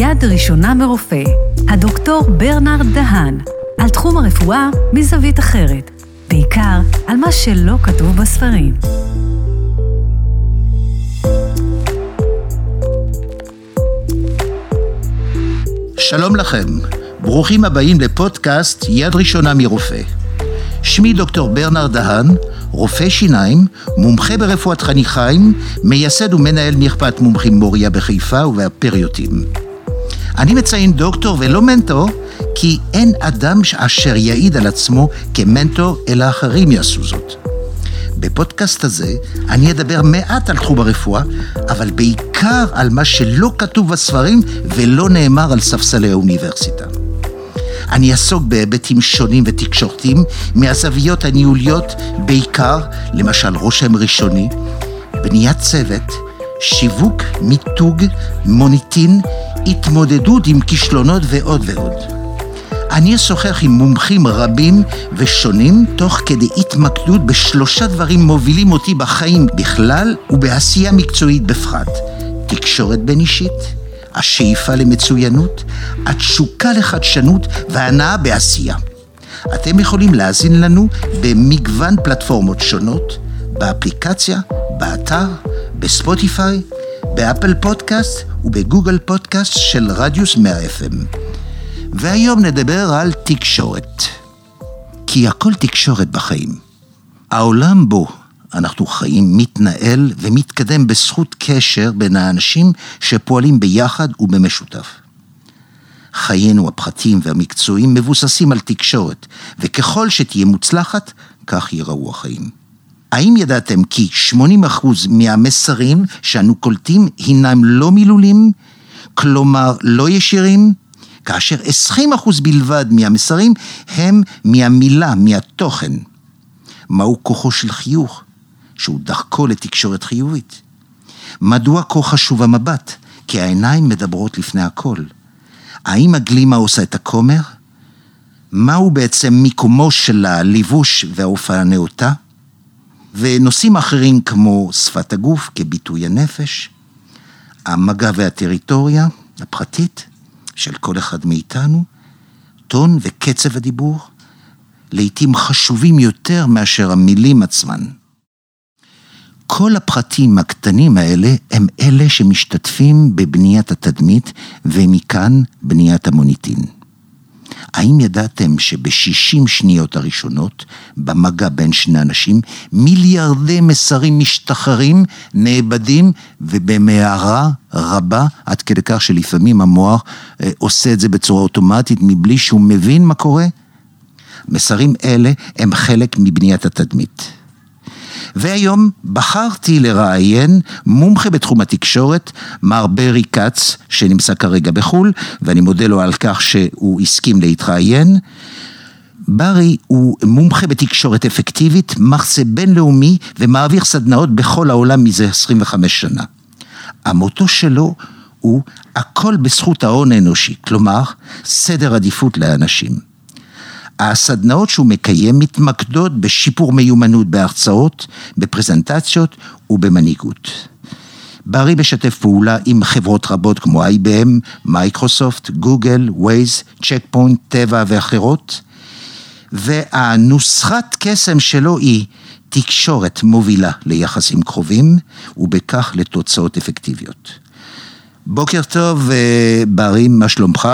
יד ראשונה מרופא, הדוקטור ברנרד דהן, על תחום הרפואה מזווית אחרת, בעיקר על מה שלא כתוב בספרים. שלום לכם, ברוכים הבאים לפודקאסט יד ראשונה מרופא. שמי דוקטור ברנרד דהן, רופא שיניים, מומחה ברפואת חניכיים, מייסד ומנהל מרפאת מומחים מוריה בחיפה ובפריוטים. אני מציין דוקטור ולא מנטור, כי אין אדם אשר יעיד על עצמו כמנטור, אלא אחרים יעשו זאת. בפודקאסט הזה אני אדבר מעט על תחום הרפואה, אבל בעיקר על מה שלא כתוב בספרים ולא נאמר על ספסלי האוניברסיטה. אני אעסוק בהיבטים שונים ותקשורתיים מהזוויות הניהוליות, בעיקר, למשל רושם ראשוני, בניית צוות, שיווק, מיתוג, מוניטין, התמודדות עם כישלונות ועוד ועוד. אני אשוחח עם מומחים רבים ושונים, תוך כדי התמקדות בשלושה דברים מובילים אותי בחיים בכלל ובעשייה מקצועית בפחת. תקשורת בין אישית, השאיפה למצוינות, התשוקה לחדשנות והנאה בעשייה. אתם יכולים להאזין לנו במגוון פלטפורמות שונות, באפליקציה, באתר, בספוטיפיי, באפל פודקאסט ובגוגל פודקאסט של רדיוס 100 FM. והיום נדבר על תקשורת. כי הכל תקשורת בחיים. העולם בו אנחנו חיים מתנהל ומתקדם בזכות קשר בין האנשים שפועלים ביחד ובמשותף. חיינו הפרטיים והמקצועיים מבוססים על תקשורת, וככל שתהיה מוצלחת, כך ייראו החיים. האם ידעתם כי 80% מהמסרים שאנו קולטים הינם לא מילולים, כלומר לא ישירים, כאשר 20% בלבד מהמסרים הם מהמילה, מהתוכן. מהו כוחו של חיוך? שהוא דרכו לתקשורת חיובית. מדוע כה חשוב המבט? כי העיניים מדברות לפני הכל. האם הגלימה עושה את הכומר? מהו בעצם מיקומו של הלבוש וההופעה הנאותה? ונושאים אחרים כמו שפת הגוף כביטוי הנפש, המגע והטריטוריה הפרטית של כל אחד מאיתנו, טון וקצב הדיבור, לעתים חשובים יותר מאשר המילים עצמן. כל הפרטים הקטנים האלה הם אלה שמשתתפים בבניית התדמית ומכאן בניית המוניטין. האם ידעתם שבשישים שניות הראשונות, במגע בין שני אנשים, מיליארדי מסרים משתחררים, נאבדים, ובמהרה רבה, עד כדי כך שלפעמים המוח אה, עושה את זה בצורה אוטומטית מבלי שהוא מבין מה קורה? מסרים אלה הם חלק מבניית התדמית. והיום בחרתי לראיין מומחה בתחום התקשורת, מר ברי כץ, שנמצא כרגע בחו"ל, ואני מודה לו על כך שהוא הסכים להתראיין. ברי הוא מומחה בתקשורת אפקטיבית, מרצה בינלאומי ומעביר סדנאות בכל העולם מזה 25 שנה. המוטו שלו הוא הכל בזכות ההון האנושי, כלומר, סדר עדיפות לאנשים. הסדנאות שהוא מקיים מתמקדות בשיפור מיומנות בהרצאות, בפרזנטציות ובמנהיגות. ברי משתף פעולה עם חברות רבות כמו IBM, מייקרוסופט, גוגל, ווייז, צ'ק פוינט, טבע ואחרות, והנוסחת קסם שלו היא תקשורת מובילה ליחסים קרובים, ובכך לתוצאות אפקטיביות. בוקר טוב, אה, ברי, מה שלומך?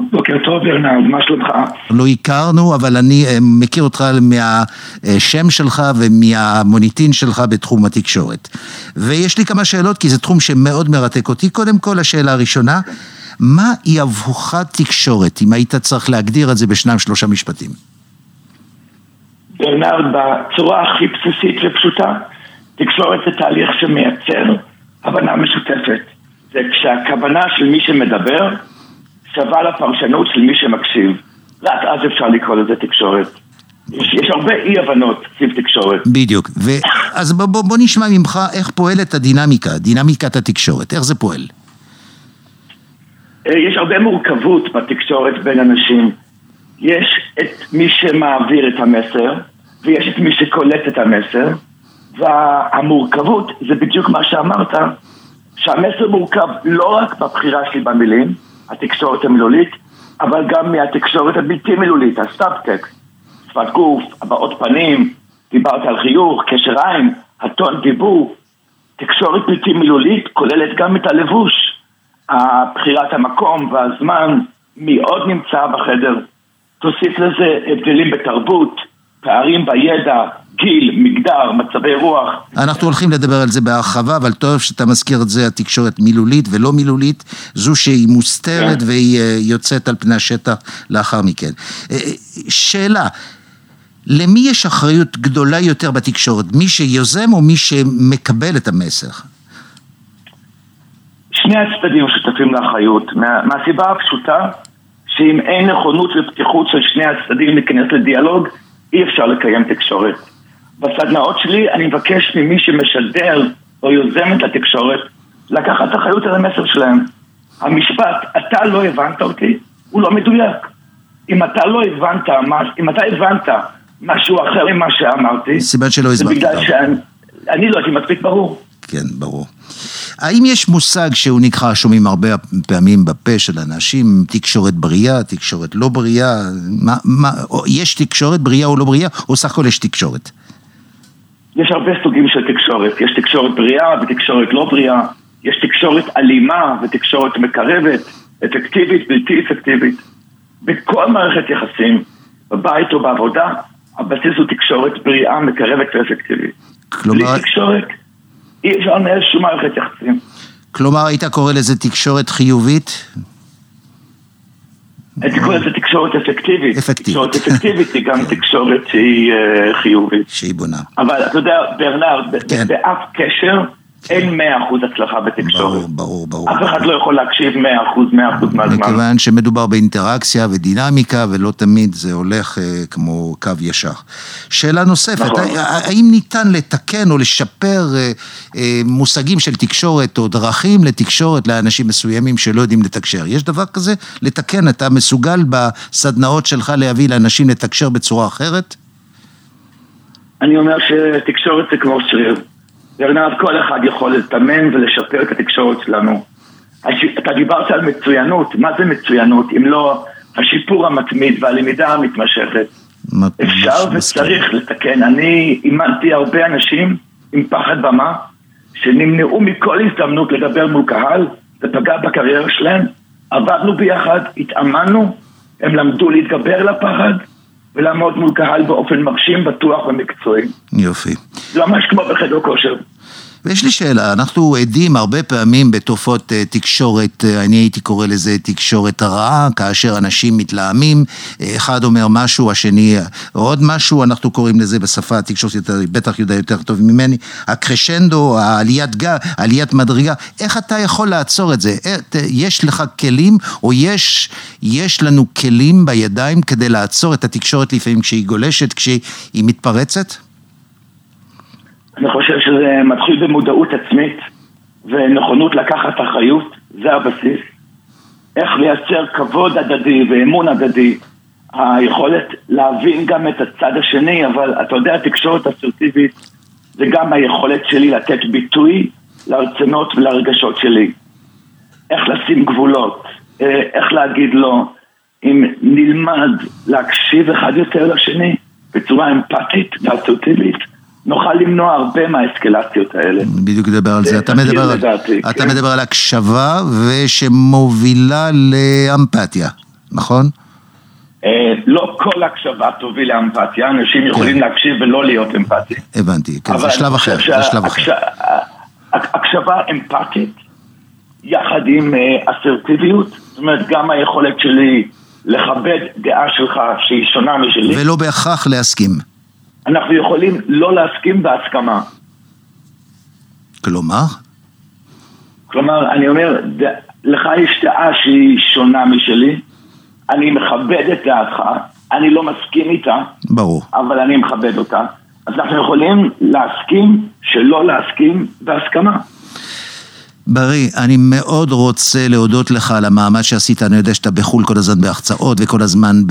בוקר טוב ברנרד, מה שלומך? לא הכרנו, אבל אני אה, מכיר אותך מהשם שלך ומהמוניטין שלך בתחום התקשורת. ויש לי כמה שאלות, כי זה תחום שמאוד מרתק אותי. קודם כל, השאלה הראשונה, מה היא עבורך תקשורת, אם היית צריך להגדיר את זה בשניים שלושה משפטים? ברנרד, בצורה הכי בסיסית ופשוטה, תקשורת זה תהליך שמייצר הבנה משותפת. זה כשהכוונה של מי שמדבר שווה לפרשנות של מי שמקשיב. רק אז אפשר לקרוא לזה תקשורת. יש, יש הרבה אי הבנות סביב תקשורת. בדיוק. ו... אז בוא, בוא, בוא נשמע ממך איך פועלת הדינמיקה, דינמיקת התקשורת, איך זה פועל? אה, יש הרבה מורכבות בתקשורת בין אנשים. יש את מי שמעביר את המסר, ויש את מי שקולט את המסר, והמורכבות זה בדיוק מה שאמרת, שהמסר מורכב לא רק בבחירה שלי במילים, התקשורת המילולית, אבל גם מהתקשורת הבלתי מילולית, הסאבטקסט, שפת גוף, הבעות פנים, דיברת על חיוך, קשר עין, הטון דיבור. תקשורת בלתי מילולית כוללת גם את הלבוש, בחירת המקום והזמן, מי עוד נמצא בחדר. תוסיף לזה הבדלים בתרבות, פערים בידע, גיל, מגדר, מצבי רוח. אנחנו הולכים לדבר על זה בהרחבה, אבל טוב שאתה מזכיר את זה, התקשורת מילולית ולא מילולית, זו שהיא מוסתרת כן. והיא אה, יוצאת על פני השטח לאחר מכן. אה, אה, שאלה, למי יש אחריות גדולה יותר בתקשורת? מי שיוזם או מי שמקבל את המסר? שני הצדדים שותפים לאחריות, מה, מהסיבה הפשוטה שאם אין נכונות ופתיחות של שני הצדדים להיכנס לדיאלוג, אי אפשר לקיים תקשורת. בסדנאות שלי אני מבקש ממי שמשדר או יוזם את התקשורת לקחת אחריות על המסר שלהם. המשפט, אתה לא הבנת אותי, הוא לא מדויק. אם אתה לא הבנת, אם אתה הבנת משהו אחר ממה שאמרתי, סימן שלא הסברת. זה בגלל שאני לא הייתי מספיק ברור. כן, ברור. האם יש מושג שהוא נקרא, שומעים הרבה פעמים בפה של אנשים, תקשורת בריאה, תקשורת לא בריאה, מה, מה, יש תקשורת בריאה או לא בריאה, או סך הכל יש תקשורת? יש הרבה סוגים של תקשורת, יש תקשורת בריאה ותקשורת לא בריאה, יש תקשורת אלימה ותקשורת מקרבת, אפקטיבית, בלתי אפקטיבית. בכל מערכת יחסים, בבית או בעבודה, הבסיס הוא תקשורת בריאה, מקרבת ואפקטיבית. כלומר... בלי תקשורת אי אפשר לנהל שום מערכת יחסים. כלומר, היית קורא לזה תקשורת חיובית? הייתי קורא לזה תקשורת אפקטיבית. אפקטיבית. תקשורת אפקטיבית היא גם תקשורת שהיא אה, חיובית. שהיא בונה. אבל אתה יודע, ברנרד, כן. באף קשר אין מאה אחוז הצלחה בתקשורת. ברור, ברור, ברור. אף אחד לא יכול להקשיב מאה אחוז, מאה אחוז מהזמן. מכיוון שמדובר באינטראקציה ודינמיקה, ולא תמיד זה הולך אה, כמו קו ישר. שאלה נוספת, נכון. האם ניתן לתקן או לשפר אה, אה, מושגים של תקשורת או דרכים לתקשורת לאנשים מסוימים שלא יודעים לתקשר? יש דבר כזה? לתקן, אתה מסוגל בסדנאות שלך להביא לאנשים לתקשר בצורה אחרת? אני אומר שתקשורת זה כמו שריר. ברנרד, כל אחד יכול לתמן ולשפר את התקשורת שלנו. אתה דיברת על מצוינות, מה זה מצוינות אם לא השיפור המתמיד והלמידה המתמשכת? אפשר וצריך לתקן. אני אימנתי הרבה אנשים עם פחד במה, שנמנעו מכל הזדמנות לדבר מול קהל, זה פגע בקריירה שלהם, עבדנו ביחד, התאמנו, הם למדו להתגבר לפחד ולעמוד מול קהל באופן מרשים, בטוח ומקצועי. יופי. ממש כמו בחדר כושר. ויש לי שאלה, אנחנו עדים הרבה פעמים בתופעות uh, תקשורת, uh, אני הייתי קורא לזה תקשורת הרעה, כאשר אנשים מתלהמים, uh, אחד אומר משהו, השני עוד משהו, אנחנו קוראים לזה בשפה התקשורתית, בטח יודע יותר טוב ממני, הקרשנדו, העליית גל, עליית מדרגה, איך אתה יכול לעצור את זה? יש לך כלים, או יש, יש לנו כלים בידיים כדי לעצור את התקשורת לפעמים כשהיא גולשת, כשהיא מתפרצת? אני חושב שזה מתחיל במודעות עצמית ונכונות לקחת אחריות, זה הבסיס. איך לייצר כבוד הדדי ואמון הדדי, היכולת להבין גם את הצד השני, אבל אתה יודע, תקשורת אסרטיבית זה גם היכולת שלי לתת ביטוי לרצונות ולרגשות שלי. איך לשים גבולות, אה, איך להגיד לא, אם נלמד להקשיב אחד יותר לשני בצורה אמפתית ואסרטיבית, נוכל למנוע הרבה מהאסקלציות האלה. בדיוק לדבר על זה. אתה מדבר על, אתה כן. מדבר על הקשבה ושמובילה לאמפתיה, נכון? אה, לא כל הקשבה תוביל לאמפתיה, אנשים כן. יכולים להקשיב ולא להיות אמפתיים. הבנתי, כן, זה שלב אחר, זה שלב אחר. הקשבה אמפתית, יחד עם אה, אסרטיביות, זאת אומרת, גם היכולת שלי לכבד דעה שלך שהיא שונה משלי. ולא בהכרח להסכים. אנחנו יכולים לא להסכים בהסכמה. כלומר? כלומר, אני אומר, לך יש דעה שהיא שונה משלי, אני מכבד את דעתך, אני לא מסכים איתה, ברור. אבל אני מכבד אותה. אז אנחנו יכולים להסכים שלא להסכים בהסכמה. בריא, אני מאוד רוצה להודות לך על המאמץ שעשית, אני יודע שאתה בחו"ל כל הזמן בהחצאות וכל הזמן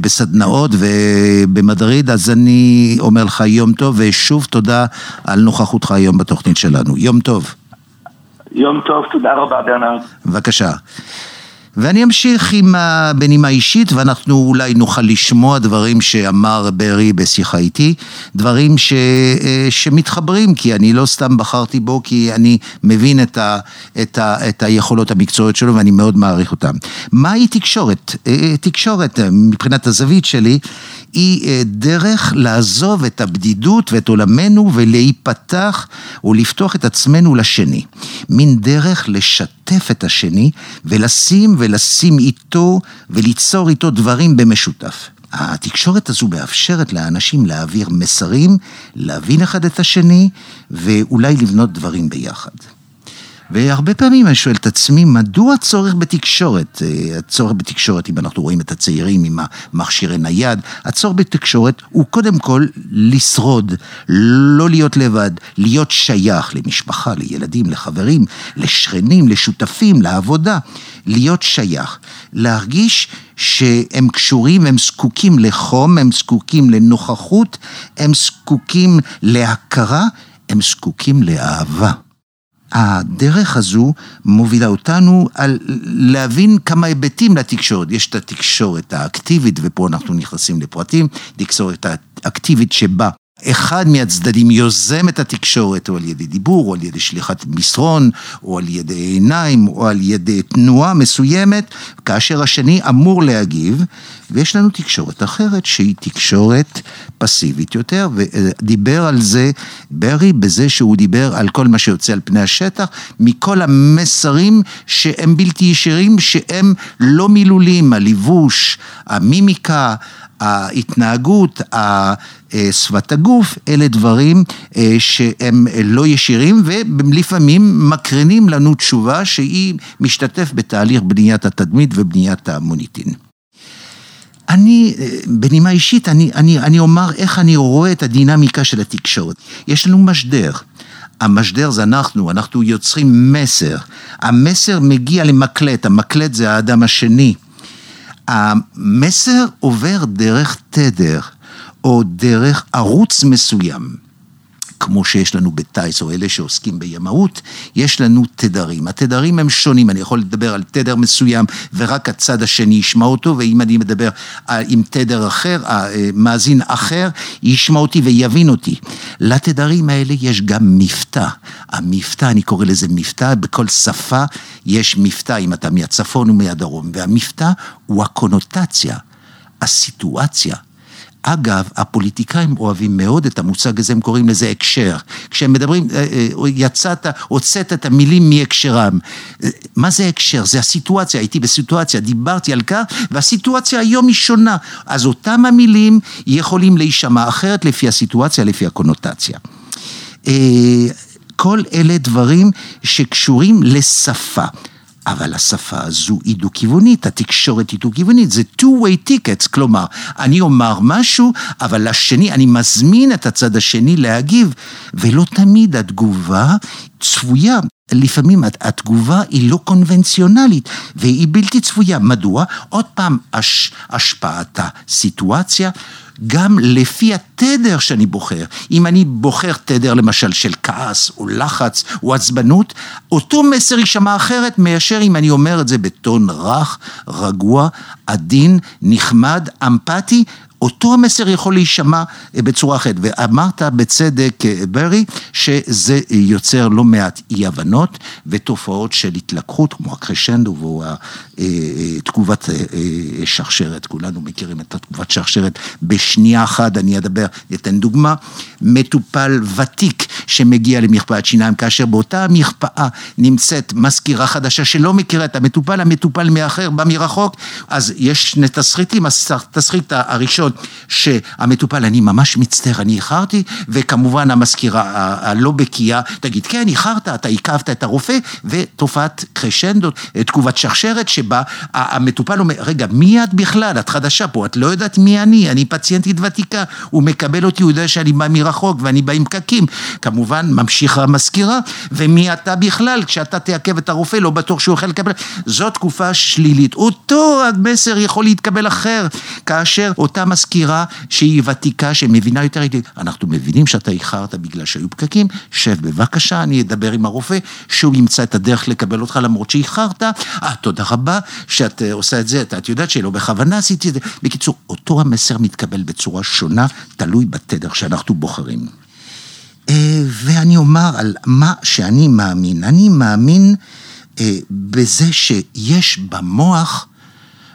בסדנאות ובמדריד, אז אני אומר לך יום טוב, ושוב תודה על נוכחותך היום בתוכנית שלנו. יום טוב. יום טוב, תודה רבה ברנרד. בבקשה. ואני אמשיך עם בנימה אישית, ואנחנו אולי נוכל לשמוע דברים שאמר ברי בשיחה איתי, דברים ש, אה, שמתחברים, כי אני לא סתם בחרתי בו, כי אני מבין את, ה, את, ה, את היכולות המקצועיות שלו ואני מאוד מעריך אותן. מהי תקשורת? אה, תקשורת, מבחינת הזווית שלי, היא אה, דרך לעזוב את הבדידות ואת עולמנו ולהיפתח ולפתוח את עצמנו לשני. מין דרך לשתף את השני ולשים ולשים איתו וליצור איתו דברים במשותף. התקשורת הזו מאפשרת לאנשים להעביר מסרים, להבין אחד את השני ואולי לבנות דברים ביחד. והרבה פעמים אני שואל את עצמי, מדוע הצורך בתקשורת? אה, הצורך בתקשורת, אם אנחנו רואים את הצעירים עם המכשירי נייד, הצורך בתקשורת הוא קודם כל לשרוד, לא להיות לבד, להיות שייך למשפחה, לילדים, לחברים, לשכנים, לשותפים, לעבודה, להיות שייך, להרגיש שהם קשורים, הם זקוקים לחום, הם זקוקים לנוכחות, הם זקוקים להכרה, הם זקוקים לאהבה. הדרך הזו מובילה אותנו על להבין כמה היבטים לתקשורת. יש את התקשורת האקטיבית, ופה אנחנו נכנסים לפרטים, תקשורת האקטיבית שבה אחד מהצדדים יוזם את התקשורת, או על ידי דיבור, או על ידי שליחת מסרון, או על ידי עיניים, או על ידי תנועה מסוימת, כאשר השני אמור להגיב, ויש לנו תקשורת אחרת שהיא תקשורת פסיבית יותר, ודיבר על זה ברי בזה שהוא דיבר על כל מה שיוצא על פני השטח, מכל המסרים שהם בלתי ישירים, שהם לא מילוליים, הלבוש, המימיקה, ההתנהגות, שפת הגוף, אלה דברים אה, שהם לא ישירים ולפעמים מקרינים לנו תשובה שהיא משתתף בתהליך בניית התדמית ובניית המוניטין. אני, אה, בנימה אישית, אני, אני, אני אומר איך אני רואה את הדינמיקה של התקשורת. יש לנו משדר. המשדר זה אנחנו, אנחנו יוצרים מסר. המסר מגיע למקלט, המקלט זה האדם השני. המסר עובר דרך תדר או דרך ערוץ מסוים. כמו שיש לנו בטיס, או אלה שעוסקים בימאות, יש לנו תדרים. התדרים הם שונים, אני יכול לדבר על תדר מסוים ורק הצד השני ישמע אותו, ואם אני מדבר עם תדר אחר, מאזין אחר, ישמע אותי ויבין אותי. לתדרים האלה יש גם מבטא. המבטא, אני קורא לזה מבטא, בכל שפה יש מבטא, אם אתה מהצפון ומהדרום, והמבטא הוא הקונוטציה, הסיטואציה. אגב, הפוליטיקאים אוהבים מאוד את המושג הזה, הם קוראים לזה הקשר. כשהם מדברים, אה, אה, יצאת, הוצאת את המילים מהקשרם. אה, מה זה הקשר? זה הסיטואציה, הייתי בסיטואציה, דיברתי על כך, והסיטואציה היום היא שונה. אז אותם המילים יכולים להישמע אחרת לפי הסיטואציה, לפי הקונוטציה. כל אלה דברים שקשורים לשפה. אבל השפה הזו היא דו-כיוונית, התקשורת היא דו-כיוונית, זה two-way tickets, כלומר, אני אומר משהו, אבל לשני, אני מזמין את הצד השני להגיב, ולא תמיד התגובה צפויה. לפעמים התגובה היא לא קונבנציונלית והיא בלתי צפויה. מדוע? עוד פעם, הש, השפעת הסיטואציה. גם לפי התדר שאני בוחר. אם אני בוחר תדר למשל של כעס או לחץ או עצבנות, אותו מסר יישמע אחרת מאשר אם אני אומר את זה בטון רך, רגוע, עדין, נחמד, אמפתי, אותו המסר יכול להישמע אה, בצורה אחרת, ואמרת בצדק, אה, ברי, שזה יוצר לא מעט אי הבנות ותופעות של התלקחות, כמו הקרשנדו ותגובת אה, שרשרת, כולנו מכירים את התגובת שרשרת. בשנייה אחת אני אדבר, אתן דוגמה, מטופל ותיק שמגיע למרפאת שיניים, כאשר באותה מרפאה נמצאת מזכירה חדשה שלא מכירה את המטופל, המטופל מאחר בא מרחוק, אז יש שני תסריטים, התסריט הראשון שהמטופל, אני ממש מצטער, אני איחרתי, וכמובן המזכירה הלא בקיאה, תגיד, כן, איחרת, אתה עיכבת את הרופא, ותופעת קרשנדו, תגובת שרשרת, שבה המטופל אומר, רגע, מי את בכלל? את חדשה פה, את לא יודעת מי אני, אני פציינטית ותיקה, הוא מקבל אותי, הוא יודע שאני בא מרחוק ואני בא עם פקקים. כמובן, ממשיכה המזכירה, ומי אתה בכלל, כשאתה תעכב את הרופא, לא בטוח שהוא יכול לקבל. זו תקופה שלילית. אותו המסר יכול להתקבל אחר, כאשר אותה מזכירה שהיא ותיקה, שמבינה יותר אנחנו מבינים שאתה איחרת בגלל שהיו פקקים, שב בבקשה, אני אדבר עם הרופא, שהוא ימצא את הדרך לקבל אותך למרות שאיחרת, אה, תודה רבה שאת אה, עושה את זה, את יודעת שלא בכוונה עשיתי את זה. בקיצור, אותו המסר מתקבל בצורה שונה, תלוי בתדר שאנחנו בוחרים. אה, ואני אומר על מה שאני מאמין. אני מאמין אה, בזה שיש במוח,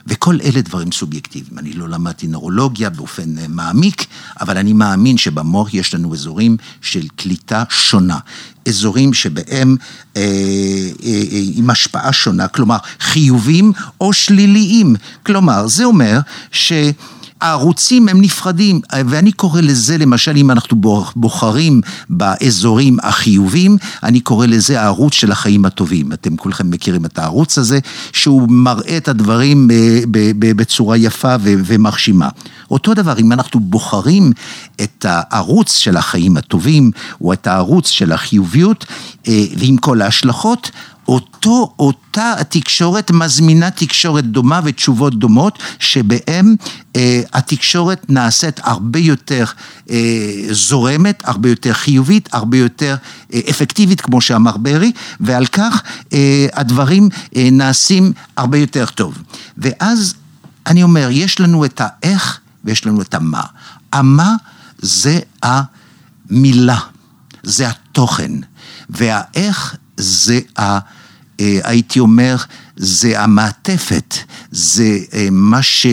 וכל אלה דברים סובייקטיביים. אני לא למדתי נורולוגיה באופן אה, מעמיק, אבל אני מאמין שבמוח יש לנו אזורים של קליטה שונה. אזורים שבהם אה, אה, עם השפעה שונה, כלומר חיוביים או שליליים. כלומר, זה אומר ש... הערוצים הם נפרדים, ואני קורא לזה, למשל, אם אנחנו בוחרים באזורים החיובים, אני קורא לזה הערוץ של החיים הטובים. אתם כולכם מכירים את הערוץ הזה, שהוא מראה את הדברים בצורה יפה ומרשימה. אותו דבר, אם אנחנו בוחרים את הערוץ של החיים הטובים, או את הערוץ של החיוביות, אה, ועם כל ההשלכות, אותו, אותה התקשורת מזמינה תקשורת דומה ותשובות דומות, שבהם אה, התקשורת נעשית הרבה יותר אה, זורמת, הרבה יותר חיובית, הרבה יותר אה, אפקטיבית, כמו שאמר ברי, ועל כך אה, הדברים אה, נעשים הרבה יותר טוב. ואז אני אומר, יש לנו את האיך ויש לנו את המה. המה זה המילה, זה התוכן, והאיך זה ה... אה, הייתי אומר, זה המעטפת, זה אה, מה ש...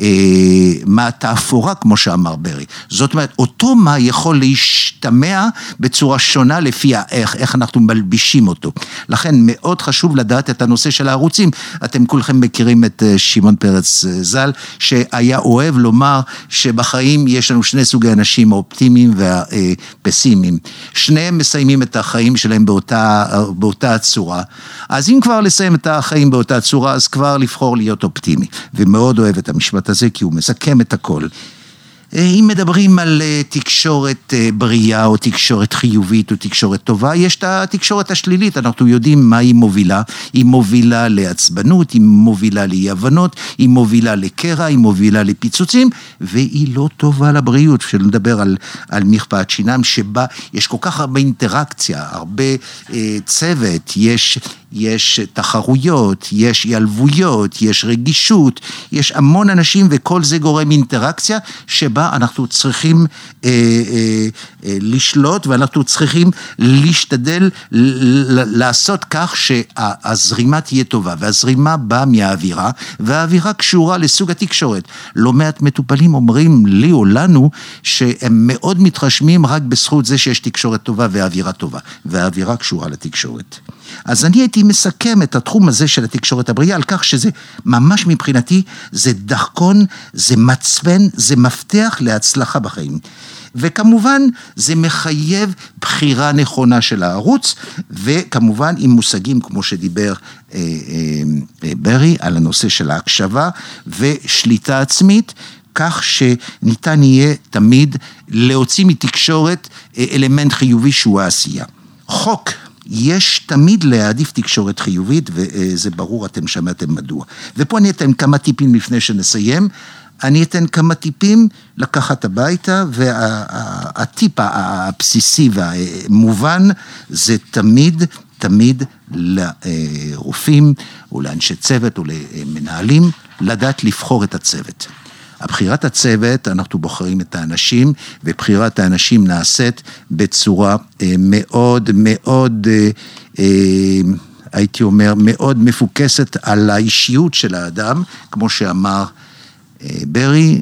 אה, מה התאפורה, כמו שאמר ברי. זאת אומרת, אותו מה יכול להשתמע בצורה שונה לפי האיך, איך אנחנו מלבישים אותו. לכן מאוד חשוב לדעת את הנושא של הערוצים. אתם כולכם מכירים את אה, שמעון פרץ אה, ז"ל, שהיה אוהב לומר שבחיים יש לנו שני סוגי אנשים, האופטימיים והפסימיים. שניהם מסיימים את החיים שלהם באותה, באותה צורה. אז אם כבר לסיים את החיים באותה צורה, אז כבר לבחור להיות אופטימי. ומאוד אוהב את המשפט. הזה, כי הוא מסכם את הכל. אה, אם מדברים על אה, תקשורת אה, בריאה או תקשורת חיובית או תקשורת טובה, יש את התקשורת השלילית, אנחנו יודעים מה היא מובילה. היא מובילה לעצבנות, היא מובילה לאי הבנות, היא מובילה לקרע, היא מובילה לפיצוצים, והיא לא טובה לבריאות. שלא נדבר על, על מרפאת שיניים שבה יש כל כך הרבה אינטראקציה, הרבה אה, צוות, יש... יש תחרויות, יש היעלבויות, יש רגישות, יש המון אנשים וכל זה גורם אינטראקציה שבה אנחנו צריכים אה, אה, אה, לשלוט ואנחנו צריכים להשתדל לעשות כך שהזרימה תהיה טובה והזרימה באה מהאווירה והאווירה קשורה לסוג התקשורת. לא מעט מטופלים אומרים לי או לנו שהם מאוד מתרשמים רק בזכות זה שיש תקשורת טובה ואווירה טובה והאווירה קשורה לתקשורת. אז אני הייתי מסכם את התחום הזה של התקשורת הבריאה על כך שזה ממש מבחינתי זה דחקון, זה מצפן, זה מפתח להצלחה בחיים. וכמובן זה מחייב בחירה נכונה של הערוץ, וכמובן עם מושגים כמו שדיבר אה, אה, אה, ברי על הנושא של ההקשבה ושליטה עצמית. כך שניתן יהיה תמיד להוציא מתקשורת אה, אלמנט חיובי שהוא העשייה. חוק יש תמיד להעדיף תקשורת חיובית, וזה ברור, אתם שמעתם מדוע. ופה אני אתן כמה טיפים לפני שנסיים. אני אתן כמה טיפים לקחת הביתה, והטיפ הבסיסי והמובן זה תמיד, תמיד לרופאים או לאנשי צוות או למנהלים, לדעת לבחור את הצוות. הבחירת הצוות, אנחנו בוחרים את האנשים, ובחירת האנשים נעשית בצורה אה, מאוד מאוד, אה, אה, הייתי אומר, מאוד מפוקסת על האישיות של האדם, כמו שאמר ברי,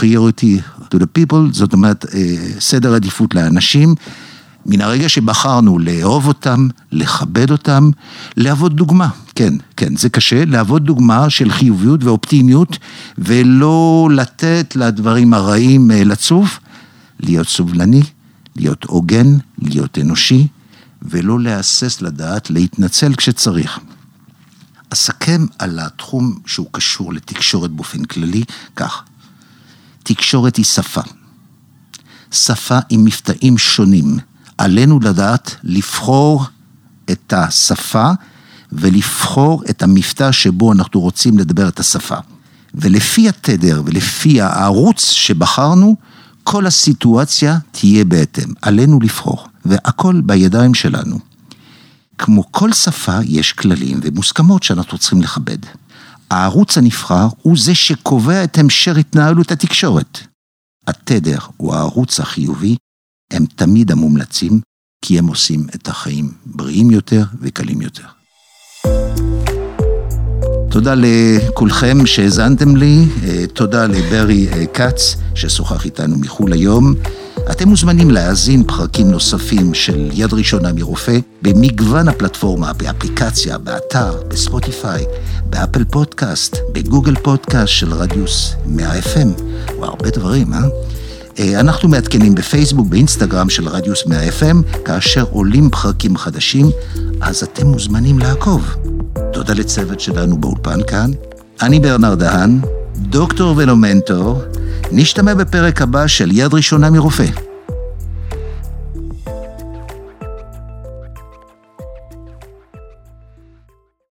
priority to the people, זאת אומרת, סדר עדיפות לאנשים. מן הרגע שבחרנו לאהוב אותם, לכבד אותם, להוות דוגמה. כן, כן, זה קשה, להוות דוגמה של חיוביות ואופטימיות, ולא לתת לדברים הרעים אה, לצוף, להיות סובלני, להיות הוגן, להיות אנושי, ולא להסס לדעת להתנצל כשצריך. אסכם על התחום שהוא קשור לתקשורת באופן כללי, כך, תקשורת היא שפה. שפה עם מבטאים שונים. עלינו לדעת לבחור את השפה ולבחור את המבטא שבו אנחנו רוצים לדבר את השפה. ולפי התדר ולפי הערוץ שבחרנו, כל הסיטואציה תהיה בהתאם. עלינו לבחור, והכל בידיים שלנו. כמו כל שפה, יש כללים ומוסכמות שאנחנו צריכים לכבד. הערוץ הנבחר הוא זה שקובע את המשך התנהלות התקשורת. התדר הוא הערוץ החיובי, הם תמיד המומלצים, כי הם עושים את החיים בריאים יותר וקלים יותר. תודה לכולכם שהאזנתם לי, אה, תודה לברי אה, כץ ששוחח איתנו מחו"ל היום. אתם מוזמנים להאזין פרקים נוספים של יד ראשונה מרופא במגוון הפלטפורמה, באפליקציה, באתר, בספוטיפיי, באפל פודקאסט, בגוגל פודקאסט של רדיוס 100 FM, והרבה דברים, אה? אה? אנחנו מעדכנים בפייסבוק, באינסטגרם של רדיוס 100 FM, כאשר עולים פרקים חדשים, אז אתם מוזמנים לעקוב. תודה לצוות שלנו באולפן כאן. אני ברנר דהן, דוקטור ולא מנטור. נשתמע בפרק הבא של יד ראשונה מרופא.